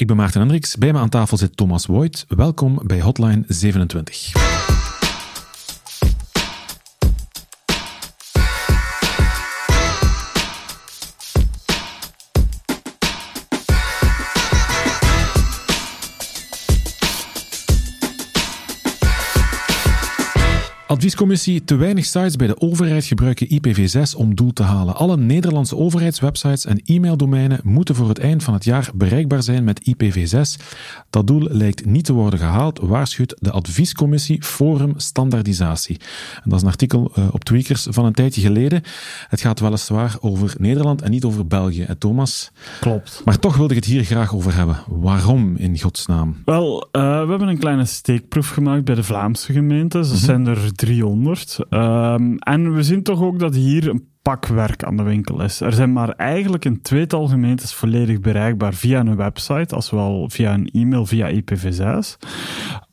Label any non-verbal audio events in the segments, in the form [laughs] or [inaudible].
Ik ben Maarten Hendricks. Bij me aan tafel zit Thomas Voigt. Welkom bij Hotline 27. Adviescommissie te weinig sites bij de overheid gebruiken IPv6 om doel te halen. Alle Nederlandse overheidswebsites en e-maildomeinen moeten voor het eind van het jaar bereikbaar zijn met IPv6. Dat doel lijkt niet te worden gehaald, waarschuwt de Adviescommissie Forum Standaardisatie. En dat is een artikel uh, op Tweakers van een tijdje geleden. Het gaat weliswaar over Nederland en niet over België, hè, Thomas? Klopt. Maar toch wilde ik het hier graag over hebben. Waarom in godsnaam? Wel, uh, we hebben een kleine steekproef gemaakt bij de Vlaamse gemeentes. Er mm -hmm. zijn er 300. Um, en we zien toch ook dat hier een pak werk aan de winkel is. Er zijn maar eigenlijk een tweetal gemeentes volledig bereikbaar via een website, als wel via een e-mail via IPv6.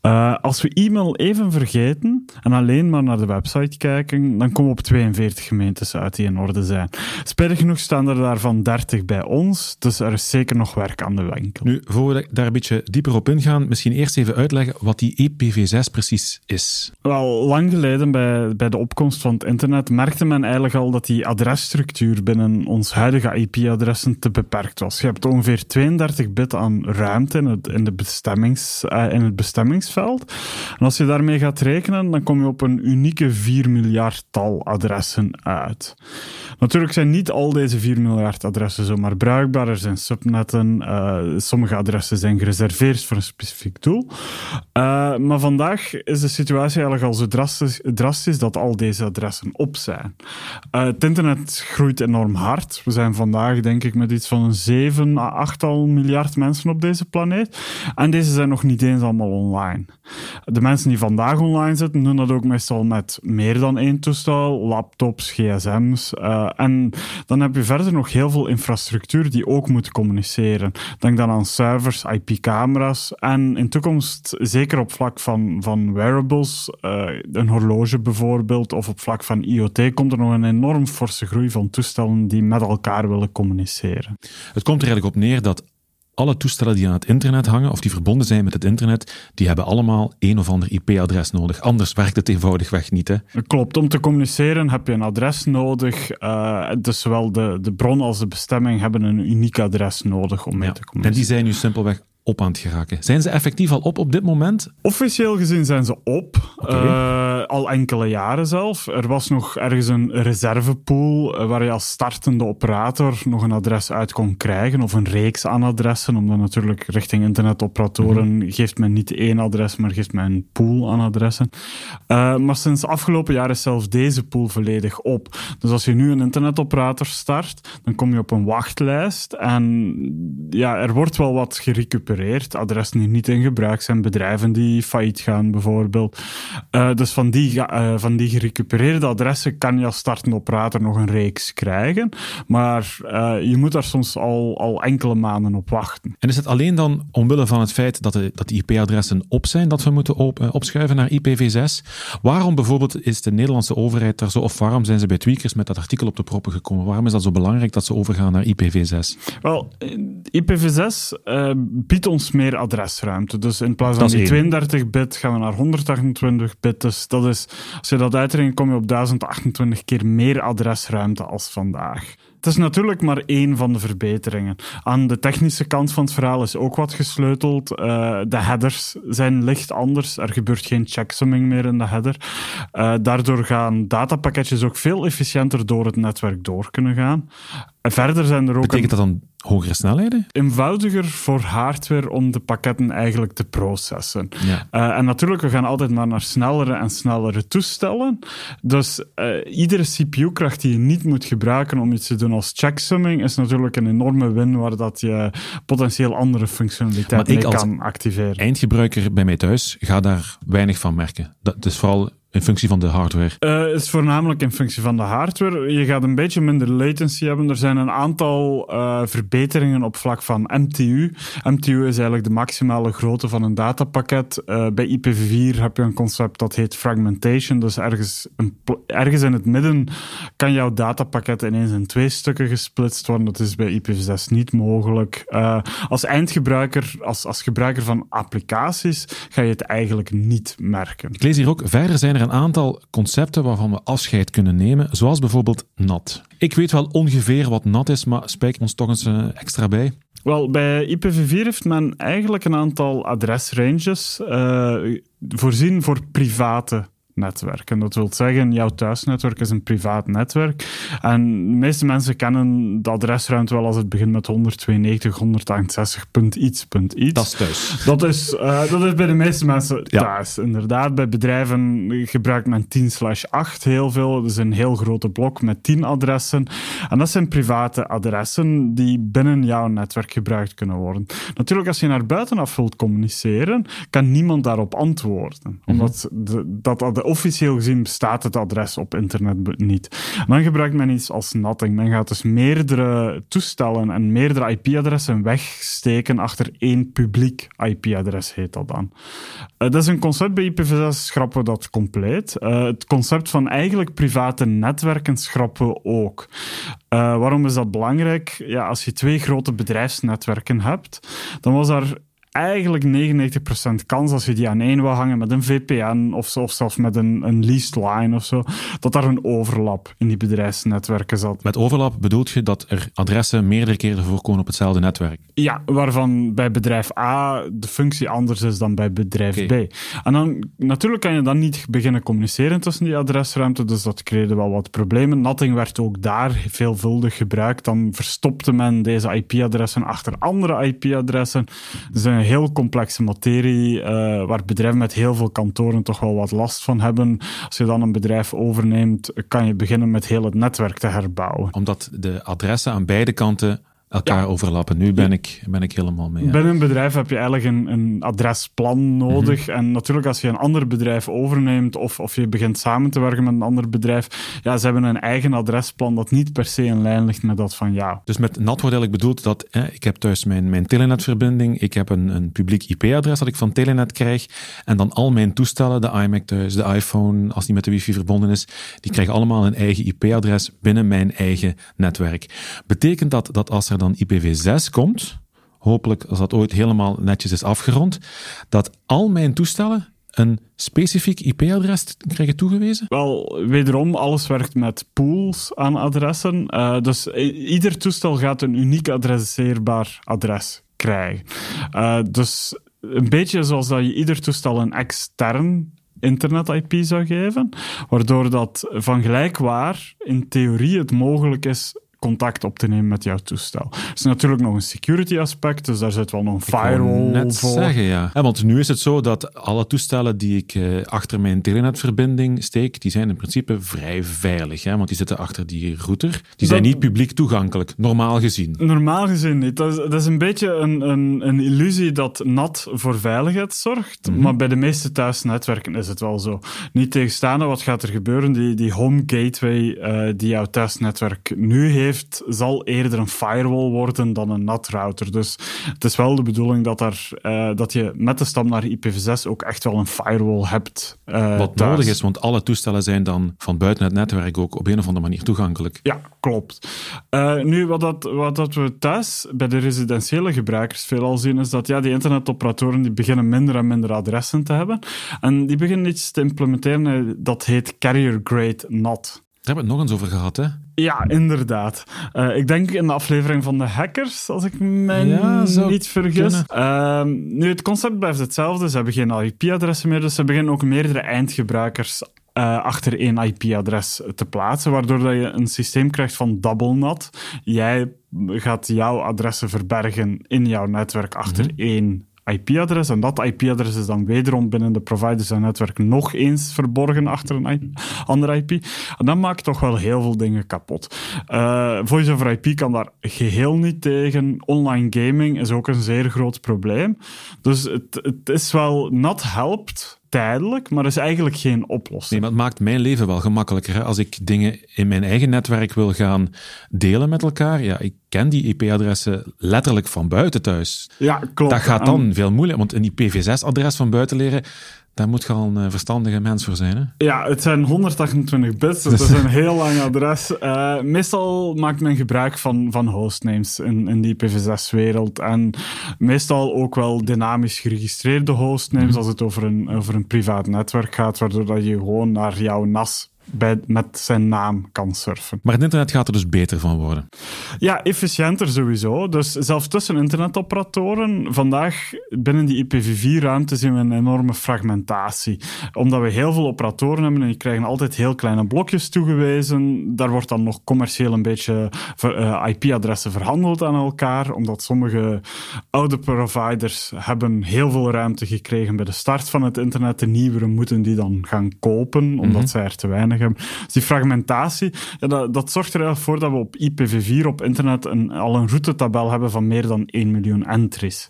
Uh, als we e-mail even vergeten en alleen maar naar de website kijken, dan komen we op 42 gemeentes uit die in orde zijn. Spijtig genoeg staan er daarvan 30 bij ons, dus er is zeker nog werk aan de winkel. Nu, voor we daar een beetje dieper op ingaan, misschien eerst even uitleggen wat die IPv6 precies is. Wel, lang geleden bij, bij de opkomst van het internet merkte men eigenlijk al dat die adresstructuur binnen ons huidige IP-adressen te beperkt was. Je hebt ongeveer 32 bit aan ruimte in het, in de bestemmings, uh, in het En als je daarmee gaat rekenen, dan kom je op een unieke 4 miljard tal adressen uit. Natuurlijk zijn niet al deze 4 miljard adressen zomaar bruikbaar. Er zijn subnetten. Uh, sommige adressen zijn gereserveerd voor een specifiek doel. Uh, maar vandaag is de situatie eigenlijk al zo drastisch, dat al deze adressen op zijn. Uh, het internet groeit enorm hard. We zijn vandaag, denk ik, met iets van een 7 à 8 miljard mensen op deze planeet. En deze zijn nog niet eens allemaal online. De mensen die vandaag online zitten, doen dat ook meestal met meer dan één toestel, laptops, gsm's. Uh, en dan heb je verder nog heel veel infrastructuur die ook moet communiceren. Denk dan aan servers, IP-camera's en in toekomst, zeker op vlak van, van wearables, uh, een horloge bijvoorbeeld, of op vlak van IoT, komt er nog een enorm forse groei van toestellen die met elkaar willen communiceren. Het komt er eigenlijk op neer dat alle toestellen die aan het internet hangen of die verbonden zijn met het internet, die hebben allemaal een of ander IP-adres nodig. Anders werkt het eenvoudigweg niet. Hè? Klopt. Om te communiceren heb je een adres nodig. Uh, dus zowel de, de bron als de bestemming hebben een uniek adres nodig om ja. mee te communiceren. En die zijn nu simpelweg op aan het geraken. Zijn ze effectief al op op dit moment? Officieel gezien zijn ze op. Okay. Uh, al enkele jaren zelf. Er was nog ergens een reservepool waar je als startende operator nog een adres uit kon krijgen. Of een reeks aan adressen. Omdat natuurlijk richting internetoperatoren mm -hmm. geeft men niet één adres, maar geeft men een pool aan adressen. Uh, maar sinds afgelopen jaar is zelfs deze pool volledig op. Dus als je nu een internetoperator start, dan kom je op een wachtlijst. En ja, er wordt wel wat gerecupereerd adressen die niet in gebruik zijn, bedrijven die failliet gaan bijvoorbeeld. Uh, dus van die, uh, van die gerecupereerde adressen kan je als startende operator nog een reeks krijgen, maar uh, je moet daar soms al, al enkele maanden op wachten. En is het alleen dan omwille van het feit dat de, dat de IP-adressen op zijn, dat we moeten op, opschuiven naar IPv6? Waarom bijvoorbeeld is de Nederlandse overheid daar zo, of waarom zijn ze bij Tweakers met dat artikel op de proppen gekomen? Waarom is dat zo belangrijk dat ze overgaan naar IPv6? Wel, IPv6 biedt ons meer adresruimte. Dus in plaats van die 32 bit gaan we naar 128 bit. Dus dat is, als je dat uitrekent, kom je op 1028 keer meer adresruimte als vandaag. Het is natuurlijk maar één van de verbeteringen. Aan de technische kant van het verhaal is ook wat gesleuteld. Uh, de headers zijn licht anders. Er gebeurt geen checksumming meer in de header. Uh, daardoor gaan datapakketjes ook veel efficiënter door het netwerk door kunnen gaan. Verder zijn er ook. Betekent dat dan hogere snelheden? Eenvoudiger voor hardware om de pakketten eigenlijk te processen. Ja. Uh, en natuurlijk, we gaan altijd maar naar snellere en snellere toestellen. Dus uh, iedere CPU-kracht die je niet moet gebruiken om iets te doen als checksumming, is natuurlijk een enorme win waar dat je potentieel andere functionaliteit mee kan activeren. Eindgebruiker bij mij thuis ga daar weinig van merken. Dat is vooral in functie van de hardware? Uh, is voornamelijk in functie van de hardware. Je gaat een beetje minder latency hebben. Er zijn een aantal uh, verbeteringen op vlak van MTU. MTU is eigenlijk de maximale grootte van een datapakket. Uh, bij IPv4 heb je een concept dat heet fragmentation. Dus ergens, een, ergens in het midden kan jouw datapakket ineens in twee stukken gesplitst worden. Dat is bij IPv6 niet mogelijk. als eindgebruiker, als, als gebruiker van applicaties, ga je het eigenlijk niet merken. Ik lees hier ook, verder zijn er een aantal concepten waarvan we afscheid kunnen nemen, zoals bijvoorbeeld NAT. Ik weet wel ongeveer wat NAT is, maar spijker ons toch eens uh, extra bij. Wel, bij IPv4 heeft men eigenlijk een aantal adresranges uh, voorzien voor private netwerk. En dat wil zeggen, jouw thuisnetwerk is een privaat netwerk. En de meeste mensen kennen de adresruimte wel als het begint met 192, 168, punt iets, punt iets. Dat is thuis. Dat is, uh, dat is bij de meeste mensen thuis, inderdaad. Bij bedrijven gebruikt men 10 slash 8 heel veel. Dat is een heel grote blok met 10 adressen. En dat zijn private adressen die binnen jouw netwerk gebruikt kunnen worden. Natuurlijk, als je naar buitenaf wilt communiceren, kan niemand daarop antwoorden. Mm -hmm. Omdat de, dat officieel gezien bestaat het adres op internet niet. dan gebruikt men iets als natting. Men gaat dus meerdere toestellen en meerdere IP-adressen wegsteken achter één publiek IP-adres, heet dat dan. Uh, dat is een concept bij IPv6 schrappen we dat compleet. Uh, het concept van eigenlijk private netwerken schrappen we ook. Uh, waarom is dat belangrijk? Ja, als je twee grote bedrijfsnetwerken hebt, dan was daar eigenlijk 99% kans als je die aan één wil hangen met een VPN of, zo, of zelfs met een, een leased line of zo, dat daar een overlap in die bedrijfsnetwerken zat. Met overlap bedoelt je dat er adressen meerdere keren voorkomen op hetzelfde netwerk? Ja, waarvan bij bedrijf A de functie anders is dan bij bedrijf okay. B. En dan natuurlijk kan je dan niet beginnen communiceren tussen die adresruimte, dus dat creëerde wel wat problemen. Natting werd ook daar veelvuldig gebruikt. Dan verstopte men deze IP-adressen achter andere IP-adressen. Zijn heel complexe materie, uh, waar bedrijven met heel veel kantoren toch wel wat last van hebben. Als je dan een bedrijf overneemt, kan je beginnen met heel het netwerk te herbouwen. Omdat de adressen aan beide kanten elkaar ja. overlappen. Nu ben ik, ben ik helemaal mee. Ja. Binnen een bedrijf heb je eigenlijk een, een adresplan nodig. En natuurlijk, als je een ander bedrijf overneemt of, of je begint samen te werken met een ander bedrijf, ja, ze hebben een eigen adresplan dat niet per se in lijn ligt met dat van jou. Dus met NAT wordt eigenlijk bedoeld dat hè, ik heb thuis mijn, mijn telenetverbinding, ik heb een, een publiek IP-adres dat ik van Telenet krijg en dan al mijn toestellen, de iMac thuis, de iPhone, als die met de wifi verbonden is, die krijgen allemaal een eigen IP-adres binnen mijn eigen netwerk. Betekent dat dat als er dan IPv6 komt, hopelijk als dat ooit helemaal netjes is afgerond, dat al mijn toestellen een specifiek IP-adres krijgen toegewezen? Wel, wederom, alles werkt met pools aan adressen. Uh, dus ieder toestel gaat een uniek adresseerbaar adres krijgen. Uh, dus een beetje zoals dat je ieder toestel een extern internet-IP zou geven, waardoor dat van gelijkwaar in theorie het mogelijk is contact op te nemen met jouw toestel. Er is natuurlijk nog een security aspect, dus daar zit wel nog een firewall net voor. zeggen, ja. ja. Want nu is het zo dat alle toestellen die ik uh, achter mijn telenetverbinding steek, die zijn in principe vrij veilig, hè? want die zitten achter die router. Die dat, zijn niet publiek toegankelijk, normaal gezien. Normaal gezien niet. Dat is, dat is een beetje een, een, een, illusie dat NAT voor veiligheid zorgt, mm -hmm. maar bij de meeste thuisnetwerken is het wel zo. Niet tegenstaande, wat gaat er gebeuren? Die, die home gateway uh, die jouw thuisnetwerk nu heeft, heeft, zal eerder een firewall worden dan een NAT-router. Dus het is wel de bedoeling dat, uh, dat je met de stap naar IPv6 ook echt wel een firewall hebt. Uh, Wat thuis. nodig is, want alle toestellen zijn dan van buiten het netwerk ook op een of andere manier toegankelijk. Ja, klopt. Uh, nu, wat, dat, wat dat we thuis bij de residentiële gebruikers veelal zien, is dat ja, die internetoperatoren die beginnen minder en minder adressen te hebben. En die beginnen iets te implementeren dat heet carrier-grade NAT. Daar hebben we het nog eens over gehad, hè? Ja, inderdaad. Uh, ik denk in de aflevering van de hackers, als ik me ja, niet vergis. Uh, nu, het concept blijft hetzelfde. Ze hebben geen IP-adressen meer, dus ze beginnen ook meerdere eindgebruikers uh, achter één IP-adres te plaatsen, waardoor dat je een systeem krijgt van double NAT. Jij gaat jouw adressen verbergen in jouw netwerk achter mm -hmm. één IP-adres. En dat IP-adres is dan wederom binnen de providers en netwerk nog eens verborgen achter een andere IP. En dat maakt toch wel heel veel dingen kapot. Uh, Voice over IP kan daar geheel niet tegen. Online gaming is ook een zeer groot probleem. Dus het, het is wel, NAT helpt tijdelijk, maar is eigenlijk geen oplossing. Nee, maar het maakt mijn leven wel gemakkelijker. Hè? Als ik dingen in mijn eigen netwerk wil gaan delen met elkaar, ja, ik ken die IP-adressen letterlijk van buiten thuis. Ja, klopt. Dat gaat dan veel moeilijker, want een IPv6-adres van buiten leren, daar moet al een verstandige mens voor zijn. Hè? Ja, het zijn 128 bits, dus dat is een [laughs] heel lang adres. Uh, meestal maakt men gebruik van, van hostnames in, in die IPv6-wereld. En meestal ook wel dynamisch geregistreerde hostnames mm als het over een, over een privaat netwerk gaat, waardoor dat je gewoon naar jouw NAS bij, met zijn naam kan surfen. Maar het internet gaat er dus beter van worden? Ja, efficiënter sowieso. Dus zelfs tussen internetoperatoren, vandaag binnen die IPv4-ruimte zien we een enorme fragmentatie. Omdat we heel veel operatoren hebben en die krijgen altijd heel kleine blokjes toegewezen. Daar wordt dan nog commercieel een beetje uh, IP-adressen verhandeld aan elkaar, omdat sommige oude providers hebben heel veel ruimte gekregen bij de start van het internet. De nieuwere moeten die dan gaan kopen, omdat mm zij er te weinig dus die fragmentatie, dat, zorgt er eigenlijk voor dat we op IPv4 op internet een, al een routetabel hebben van meer dan 1 miljoen entries.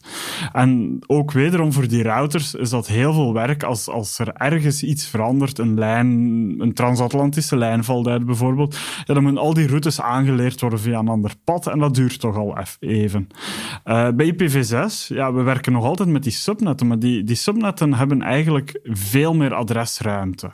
En ook wederom voor die routers is dat heel veel werk als, als er ergens iets verandert, een lijn, een transatlantische lijn valt uit bijvoorbeeld, ja, dan moeten al die routes aangeleerd worden via een ander pad en dat duurt toch al even. Uh, bij IPv6, ja, we werken nog altijd met die subnetten, maar die, die subnetten hebben eigenlijk veel meer adresruimte.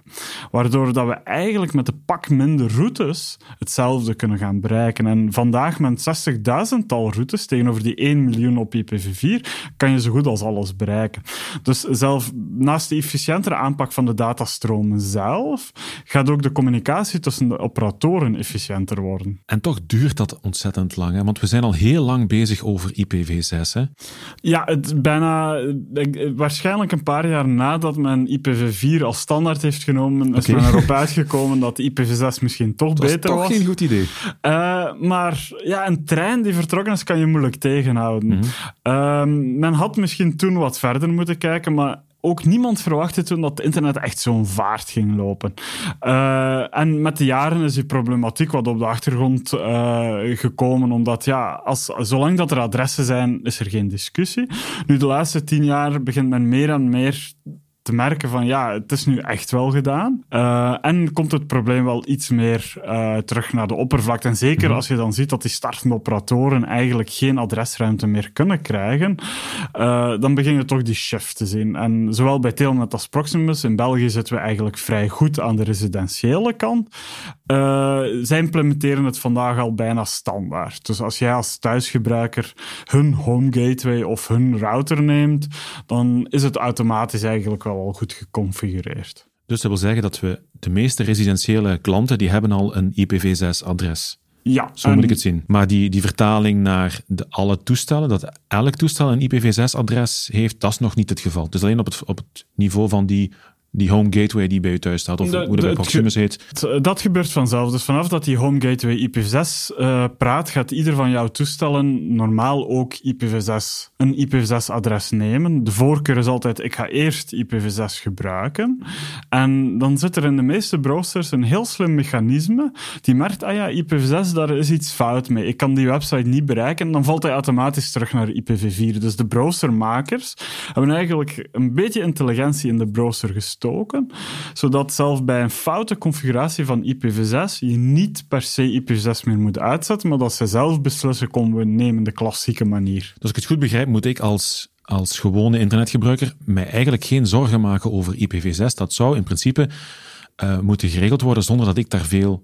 Waardoor dat we eigenlijk eigenlijk met de pak minder routes hetzelfde kunnen gaan bereiken. En vandaag met 60.000-tal routes tegenover die 1 miljoen op IPv4 kan je zo goed als alles bereiken. Dus zelf naast de efficiëntere aanpak van de datastromen zelf, gaat ook de communicatie tussen de operatoren efficiënter worden. En toch duurt dat ontzettend lang, hè? want we zijn al heel lang bezig over IPv6. Hè? Ja, het bijna waarschijnlijk een paar jaar nadat men IPv4 als standaard heeft genomen, is men erop uitgekomen komen dat IPv6 misschien toch beter was. Dat is toch geen goed idee. Uh, maar ja, een trein die vertrokken is, kan je moeilijk tegenhouden. Mm men had misschien toen wat verder moeten kijken, maar ook niemand verwachtte toen dat het internet echt zo'n vaart ging lopen. Uh, en met de jaren is die problematiek wat op de achtergrond uh, gekomen, omdat ja, als, zolang dat er adressen zijn, is er geen discussie. Nu, de laatste tien jaar begint men meer en meer te merken van ja, het is nu echt wel gedaan. Uh, en komt het probleem wel iets meer uh, terug naar de oppervlakte. En zeker mhm. als je dan ziet dat die startende operatoren eigenlijk geen adresruimte meer kunnen krijgen, uh, dan begin je toch die shift te zien. En zowel bij Telnet als Proximus, in België zitten we eigenlijk vrij goed aan de residentiële kant. Zij implementeren het vandaag al bijna standaard. Dus als jij als thuisgebruiker hun home gateway of hun router neemt, dan is het automatisch eigenlijk wel al goed geconfigureerd. Dus dat wil zeggen dat we de meeste residentiële klanten die hebben al een IPv6-adres. Ja. Zo moet ik het zien. Maar die, die vertaling naar de, alle toestellen, dat elk toestel een IPv6-adres heeft, dat is nog niet het geval. Dus alleen op het, op het niveau van die die home gateway die bij je thuis staat, of hoe dat bij Proximus heet. Dat gebeurt vanzelf. Dus vanaf dat die home gateway IPv6 uh, praat, gaat ieder van jouw toestellen normaal ook IPv6, een IPv6-adres nemen. De voorkeur is altijd, ik ga eerst IPv6 gebruiken. En dan zit er in de meeste browsers een heel slim mechanisme die merkt, ah ja, IPv6, daar is iets fout mee. Ik kan die website niet bereiken. Dan valt hij automatisch terug naar IPv4. Dus de browsermakers hebben eigenlijk een beetje intelligentie in de browser zodat zelfs bij een foute configuratie van IPv6 je niet per se IPv6 meer moet uitzetten, maar dat ze zelf beslissen, komen we nemen de klassieke manier. Dus als ik het goed begrijp, moet ik als als gewone internetgebruiker mij eigenlijk geen zorgen maken over IPv6. Dat zou in principe uh, moeten geregeld worden zonder dat ik daar veel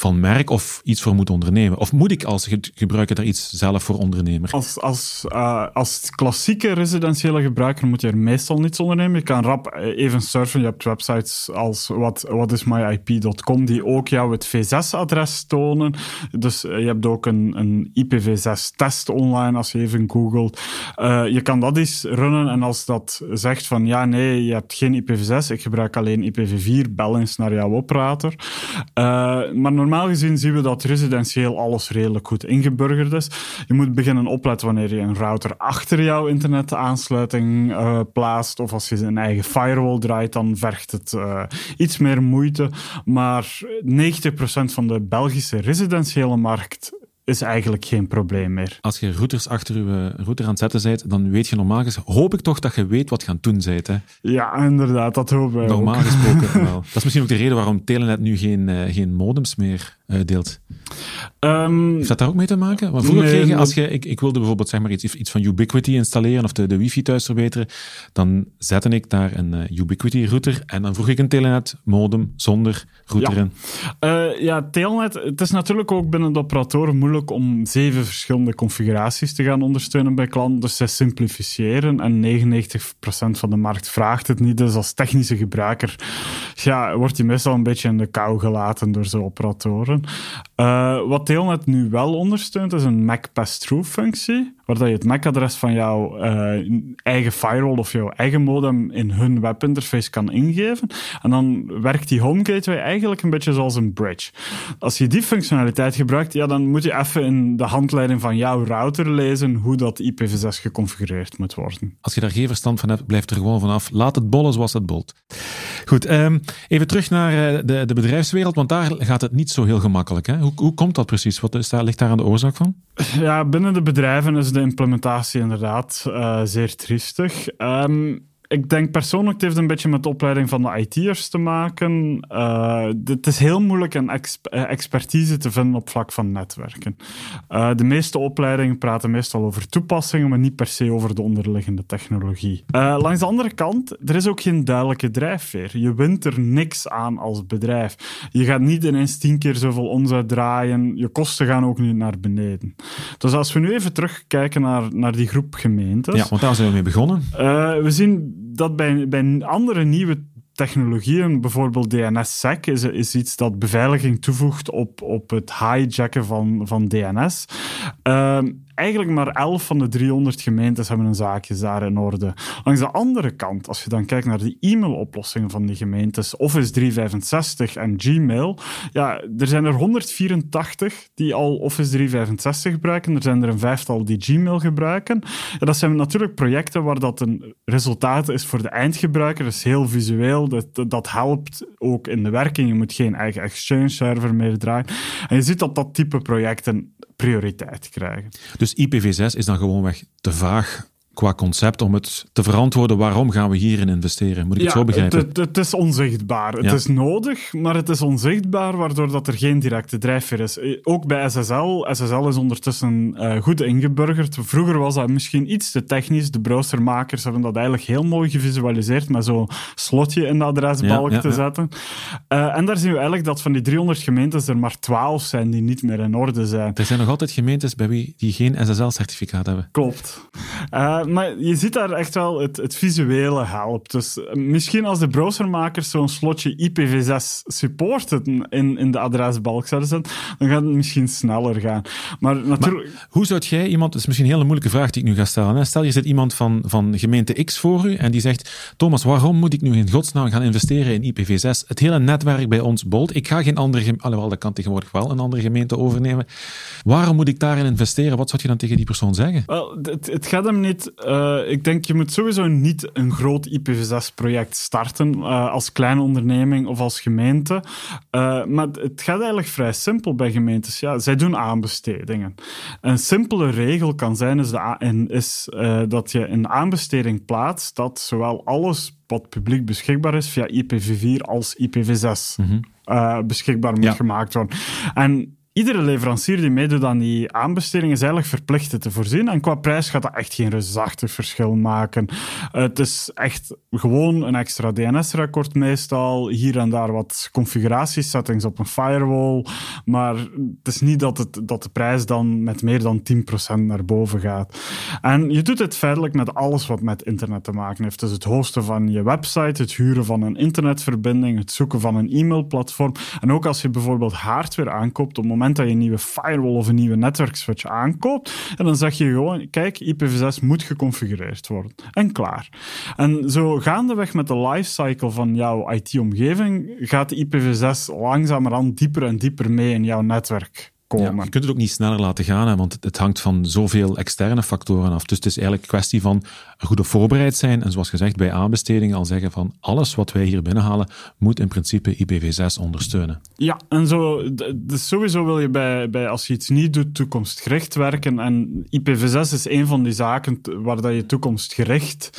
van merk of iets voor moet ondernemen? Of moet ik als gebruiker daar iets zelf voor ondernemen? Als, als, uh, als klassieke residentiële gebruiker moet je er meestal niets ondernemen. Je kan rap eh, even surfen. Je hebt websites als whatismyip.com die ook jou het V6-adres tonen. Dus uh, je hebt ook een, een IPv6-test online als je even googelt. Je kan dat eens runnen en als dat zegt van ja, nee, je hebt geen IPv6, ik gebruik alleen IPv4, bel eens naar jouw operator. maar gezien zien we dat residentieel alles redelijk goed ingeburgerd is. Je moet beginnen opletten wanneer je een router achter jouw internetaansluiting uh, plaatst. Of als je een eigen firewall draait, dan vergt het uh, iets meer moeite. Maar 90% van de Belgische residentiële markt is eigenlijk geen probleem meer. Als je routers achter je router aan het zetten bent, dan weet je normaal gesproken, hoop ik toch dat je weet wat je aan het doen bent. Hè? Ja, inderdaad, dat hoop ik Normaal ook. gesproken wel. [laughs] Dat is misschien ook de reden waarom Telenet nu geen, uh, geen modems meer uitdeelt. Um, Heeft dat daar ook mee te maken? Want vroeger nee, kreeg je, als je, ik, ik wilde bijvoorbeeld zeg maar iets, iets van Ubiquity installeren of de, de wifi thuis verbeteren, dan zette ik daar een uh, Ubiquity router en dan vroeg ik een Telenet modem zonder router ja. in. Uh, ja, Telnet, het is natuurlijk ook binnen de operatoren moeilijk om zeven verschillende configuraties te gaan ondersteunen bij klanten. Dus zij simplificeren en 99% van de markt vraagt het niet. Dus als technische gebruiker ja, wordt je meestal een beetje in de kou gelaten door zo'n operatoren. Uh, wat Telnet nu wel ondersteunt, is een MAC pass-through functie, waar dat je het MAC-adres van jouw uh, eigen firewall of jouw eigen modem in hun webinterface kan ingeven. En dan werkt die home gateway eigenlijk een beetje zoals een bridge. Als je die functionaliteit gebruikt, ja, dan moet je even in de handleiding van jouw router lezen hoe dat IPv6 geconfigureerd moet worden. Als je daar geen verstand van hebt, blijf er gewoon vanaf. Laat het bollen zoals het bolt. Goed, um, even terug naar uh, de, de bedrijfswereld, want daar gaat het niet zo heel gemakkelijk. Hè? Hoe, hoe komt dat precies? Wat is daar, ligt daar aan de oorzaak van? Ja, binnen de bedrijven is de implementatie inderdaad uh, zeer triestig. Um, ik denk persoonlijk, het heeft een beetje met de opleiding van de IT'ers te maken. Uh, het is heel moeilijk een exp expertise te vinden op vlak van netwerken. Uh, de meeste opleidingen praten meestal over toepassingen, maar niet per se over de onderliggende technologie. Uh, langs de andere kant, er is ook geen duidelijke drijfveer. Je wint er niks aan als bedrijf. Je gaat niet ineens tien keer zoveel omzet draaien. Je kosten gaan ook niet naar beneden. Dus als we nu even terugkijken naar, naar die groep gemeentes. Ja, want daar zijn we mee begonnen. we zien dat bij, andere nieuwe technologieën, bijvoorbeeld DNS-sec, is, is iets dat beveiliging toevoegt op, op het hijacken van, van DNS. Uh, eigenlijk maar 11 van de 300 gemeentes hebben een zaakje daar in orde. Langs de andere kant, als je dan kijkt naar de e-mailoplossingen van die gemeentes, Office 365 en Gmail, ja, er zijn er 184 die al Office 365 gebruiken. Er zijn er een vijftal die Gmail gebruiken. Dat zijn natuurlijk projecten waar dat een resultaat is voor de eindgebruiker. Dat is heel visueel. Dat, dat helpt ook in de werking. Je moet geen eigen Exchange-server meer draaien. En je ziet dat dat type projecten prioriteit krijgen. Dus IPv6 is dan gewoonweg te vaag qua concept om het te verantwoorden waarom gaan we hierin investeren. Moet ik ja, het zo begrijpen? Het, het is onzichtbaar. Ja. Het is nodig, maar het is onzichtbaar, waardoor dat er geen directe drijfveer is. Ook bij SSL. SSL is ondertussen uh, goed ingeburgerd. Vroeger was dat misschien iets te technisch. De browsermakers hebben dat eigenlijk heel mooi gevisualiseerd met zo'n slotje in de adresbalk ja, te zetten. Uh, en daar zien we eigenlijk dat van die 300 gemeentes er maar 12 zijn die niet meer in orde zijn. Er zijn nog altijd gemeentes bij wie die geen SSL-certificaat hebben. Klopt. Uh, maar je ziet daar echt wel het, het visuele helpt. Dus misschien als de browsermakers zo'n slotje IPv6 supporten in, in de adresbalk zouden zetten, dan gaat het misschien sneller gaan. Maar natuurlijk... Maar hoe zou jij iemand... Dat is misschien een hele moeilijke vraag die ik nu ga stellen. Hè? Stel, je zit iemand van, van gemeente X voor u en die zegt Thomas, waarom moet ik nu in godsnaam gaan investeren in IPv6? Het hele netwerk bij ons bolt. Ik ga geen andere... Gem... Alhoewel, dat kan tegenwoordig wel een andere gemeente overnemen. Waarom moet ik daarin investeren? Wat zou je dan tegen die persoon zeggen? Wel, het, het gaat hem niet... Uh, ik denk, je moet sowieso niet een groot IPv6-project starten uh, als kleine onderneming of als gemeente. Uh, maar het gaat eigenlijk vrij simpel bij gemeentes. Ja, zij doen aanbestedingen. Een simpele regel kan zijn is, de en is dat je een aanbesteding plaatst dat zowel alles wat publiek beschikbaar is via IPv4 als IPv6 Mhm. beschikbaar moet Ja. gemaakt worden. En iedere leverancier die meedoet aan die aanbesteding is eigenlijk verplicht te voorzien. En qua prijs gaat dat echt geen reusachtig verschil maken. Het is echt gewoon een extra DNS-record meestal. Hier en daar wat configuratiesettings op een firewall. Maar het is niet dat, het, dat de prijs dan met meer dan 10% naar boven gaat. En je doet het feitelijk met alles wat met internet te maken heeft. Dus het hosten van je website, het huren van een internetverbinding, het zoeken van een e-mailplatform. En ook als je bijvoorbeeld hardware aankoopt, op het dat je een nieuwe firewall of een nieuwe netwerkswitch aankoopt, en dan zeg je gewoon, kijk, IPv6 moet geconfigureerd worden. En klaar. En zo gaandeweg met de lifecycle van jouw IT-omgeving gaat IPv6 langzamerhand dieper en dieper mee in jouw netwerk komen. Ja, je kunt het ook niet sneller laten gaan, hè, want het hangt van zoveel externe factoren af. Dus het is eigenlijk een kwestie van goed op voorbereid zijn. En zoals gezegd, bij aanbestedingen al zeggen van alles wat wij hier binnenhalen, moet in principe IPv6 ondersteunen. Ja, en zo, dus sowieso wil je bij, bij, als je iets niet doet, toekomstgericht werken. En IPv6 is een van die zaken waar dat je toekomstgericht...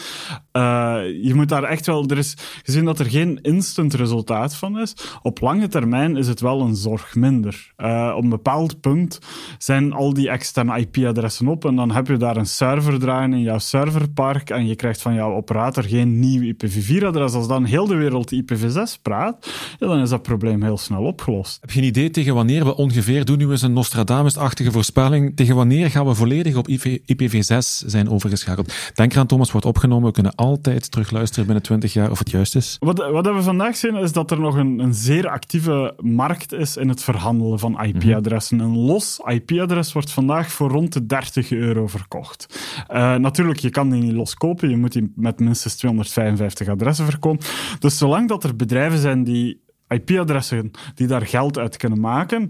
Uh, je moet daar echt wel... Er is gezien dat er geen instant resultaat van is. Op lange termijn is het wel een zorg minder. Uh, op een bepaald punt zijn al die externe IP-adressen op en dan heb je daar een server draaien in jouw serverpark en je krijgt van jouw operator geen nieuw IPv4-adres. Als dan heel de wereld IPv6 praat, dan is dat probleem heel snel opgelost. Heb je een idee tegen wanneer we ongeveer, doen nu eens een Nostradamus-achtige voorspelling, tegen wanneer gaan we volledig op IPv6 zijn overgeschakeld? Denk eraan, Thomas wordt opgenomen, we kunnen altijd terugluisteren binnen 20 jaar of het juist is. Wat, wat we vandaag zien is dat er nog een, een zeer actieve markt is in het verhandelen van IP-adressen. Een los IP-adres wordt vandaag voor rond de 30 euro verkocht. Uh, natuurlijk, je kan die niet los kopen, je moet die met minstens 255 adressen verkopen. Dus zolang dat er bedrijven zijn die IP-adressen die daar geld uit kunnen maken.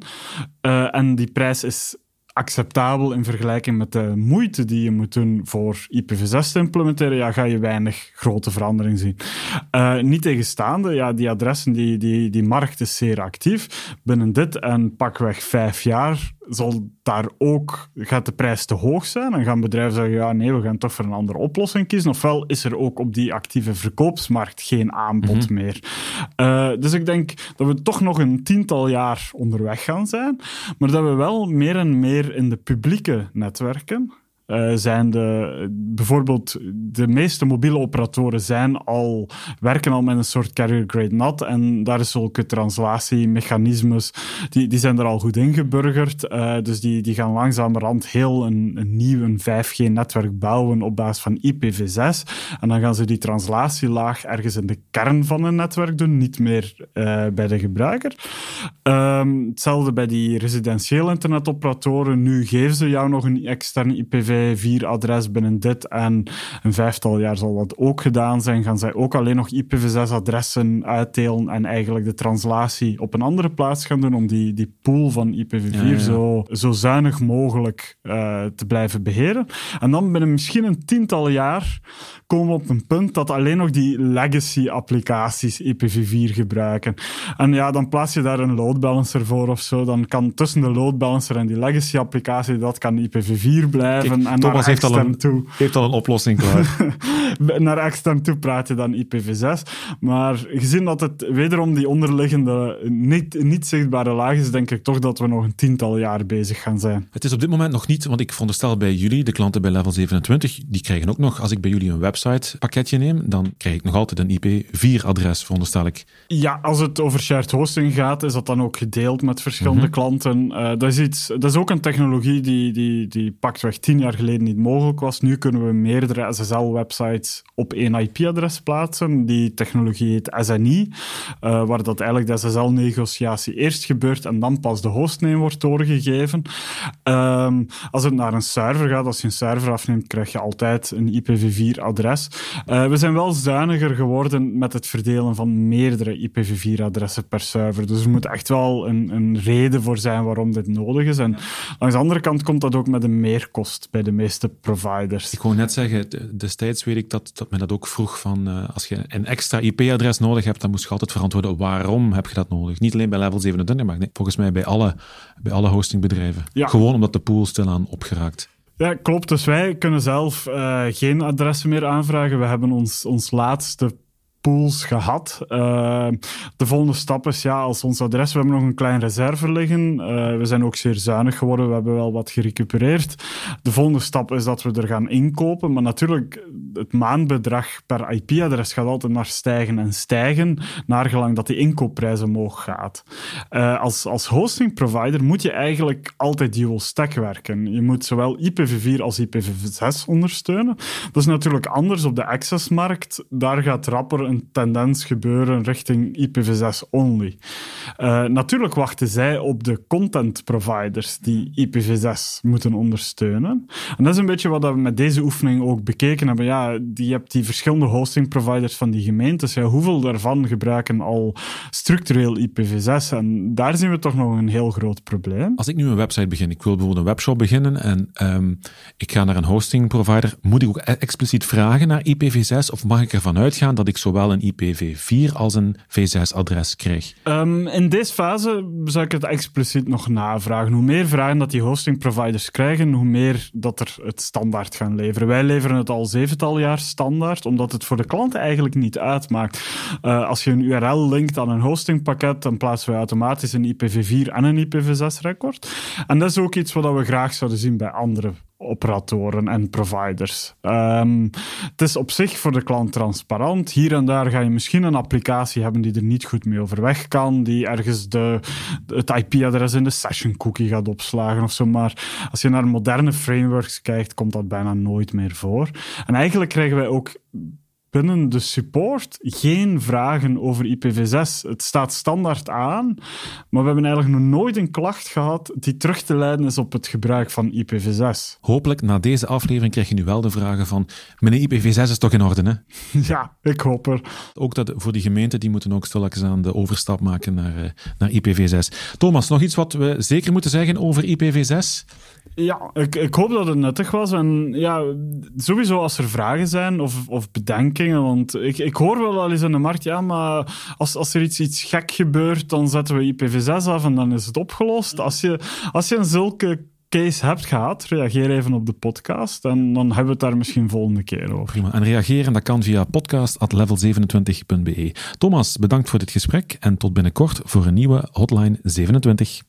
Uh, en die prijs is acceptabel in vergelijking met de moeite die je moet doen voor IPv6 te implementeren, ja, ga je weinig grote verandering zien. Uh, niet tegenstaande, ja, die adressen, die, die, die markt is zeer actief. Binnen dit en pakweg vijf jaar zal daar ook, gaat de prijs te hoog zijn en gaan bedrijven zeggen, ja nee, we gaan toch voor een andere oplossing kiezen. Ofwel is er ook op die actieve verkoopsmarkt geen aanbod mm meer. Uh, dus ik denk dat we toch nog een tiental jaar onderweg gaan zijn, maar dat we wel meer en meer in de publieke netwerken uh, zijn de, bijvoorbeeld de meeste mobiele operatoren zijn al, werken al met een soort carrier grade NAT en daar is zulke translatiemechanismes, die, die zijn er al goed ingeburgerd. Uh, dus die, die gaan langzamerhand heel een, een nieuw 5G-netwerk bouwen op basis van IPv6. En dan gaan ze die translatielaag ergens in de kern van een netwerk doen, niet meer uh, bij de gebruiker. Um, hetzelfde bij die residentiële internetoperatoren. Nu geven ze jou nog een externe IPv vier adres binnen dit en een vijftal jaar zal dat ook gedaan zijn. Gaan zij ook alleen nog IPv6-adressen uitdelen en eigenlijk de translatie op een andere plaats gaan doen om die, die pool van IPv4 Zo, zo zuinig mogelijk uh, te blijven beheren. En dan binnen misschien een tiental jaar komen we op een punt dat alleen nog die legacy-applicaties IPv4 gebruiken. En ja, dan plaats je daar een load balancer voor of zo. Dan kan tussen de load balancer en die legacy-applicatie, dat kan IPv4 blijven. En Thomas heeft al, een, toe, heeft al een oplossing klaar. [laughs] naar extern toe praat je dan IPv6. Maar gezien dat het wederom die onderliggende niet, niet zichtbare laag is, denk ik toch dat we nog een tiental jaar bezig gaan zijn. Het is op dit moment nog niet, want ik veronderstel bij jullie, de klanten bij Level 27, die krijgen ook nog, als ik bij jullie een website pakketje neem, dan krijg ik nog altijd een IP4-adres, veronderstel ik. Ja, als het over shared hosting gaat, is dat dan ook gedeeld met verschillende mhm. klanten. Uh, dat, is iets, dat is ook een technologie die, die, die pakweg tien jaar geleden niet mogelijk was. Nu kunnen we meerdere SSL-websites op één IP-adres plaatsen. Die technologie heet SNI, uh, waar dat eigenlijk de SSL-negotiatie eerst gebeurt en dan pas de hostname wordt doorgegeven. Um, als het naar een server gaat, als je een server afneemt, krijg je altijd een IPv4-adres. Uh, we zijn wel zuiniger geworden met het verdelen van meerdere IPv4-adressen per server. Dus er moet echt wel een, een reden voor zijn waarom dit nodig is. En langs de andere kant komt dat ook met een meerkost bij de meeste providers. Ik wou net zeggen, destijds weet ik dat, dat men dat ook vroeg van uh, als je een extra IP-adres nodig hebt, dan moest je altijd verantwoorden waarom heb je dat nodig. Niet alleen bij level 27, maar nee, volgens mij bij alle, bij alle hostingbedrijven. Ja. Gewoon omdat de pool stilaan opgeraakt. Ja, klopt. Dus wij kunnen zelf uh, geen adressen meer aanvragen. We hebben ons, ons laatste pools gehad. Uh, de volgende stap is, ja, als ons adres, we hebben nog een klein reserve liggen. Uh, we zijn ook zeer zuinig geworden, we hebben wel wat gerecupereerd. De volgende stap is dat we er gaan inkopen, maar natuurlijk, het maandbedrag per IP-adres gaat altijd naar stijgen en stijgen, naar gelang dat die inkoopprijs omhoog gaat. Uh, als, als hosting provider moet je eigenlijk altijd dual stack werken. Je moet zowel IPv4 als IPv6 ondersteunen. Dat is natuurlijk anders op de accessmarkt. Daar gaat rapper een tendens gebeuren richting IPv6 only. Uh, natuurlijk wachten zij op de content providers die IPv6 moeten ondersteunen. En dat is een beetje wat we met deze oefening ook bekeken hebben. Ja, je hebt die verschillende hosting providers van die gemeentes. Ja, hoeveel daarvan gebruiken al structureel IPv6? En daar zien we toch nog een heel groot probleem. Als ik nu een website begin, ik wil bijvoorbeeld een webshop beginnen en um, ik ga naar een hosting provider, moet ik ook e- expliciet vragen naar IPv6 of mag ik ervan uitgaan dat ik zowel een IPv4 als een V6-adres krijg? Um, in deze fase zou ik het expliciet nog navragen. Hoe meer vragen dat die hosting providers krijgen, hoe meer dat er het standaard gaan leveren. Wij leveren het al zevental jaar standaard, omdat het voor de klant eigenlijk niet uitmaakt. Uh, als je een URL linkt aan een hostingpakket, dan plaatsen we automatisch een IPv4 en een IPv6-record. En dat is ook iets wat we graag zouden zien bij andere operatoren en providers. Um, het is op zich voor de klant transparant. Hier en daar ga je misschien een applicatie hebben die er niet goed mee overweg kan, die ergens de, het IP-adres in de session cookie gaat opslagen of zo. Maar als je naar moderne frameworks kijkt, komt dat bijna nooit meer voor. En eigenlijk krijgen wij ook binnen de support geen vragen over IPv6. Het staat standaard aan, maar we hebben eigenlijk nog nooit een klacht gehad die terug te leiden is op het gebruik van IPv6. Hopelijk na deze aflevering krijg je nu wel de vragen van meneer IPv6 is toch in orde, hè? [laughs] Ja, ik hoop er. Ook dat voor die gemeenten, die moeten ook stilletjes aan de overstap maken naar, uh, naar IPv6. Thomas, nog iets wat we zeker moeten zeggen over IPv6? Ja, ik, ik hoop dat het nuttig was. En ja, sowieso als er vragen zijn of, of bedenkingen. Want ik, ik hoor wel al eens in de markt, ja, maar als, als er iets, iets gek gebeurt, dan zetten we IPv6 af en dan is het opgelost. Als je, als je een zulke case hebt gehad, reageer even op de podcast en dan hebben we het daar misschien volgende keer over. Prima. En reageren dat kan via podcast.level27.be. Thomas, bedankt voor dit gesprek en tot binnenkort voor een nieuwe Hotline 27.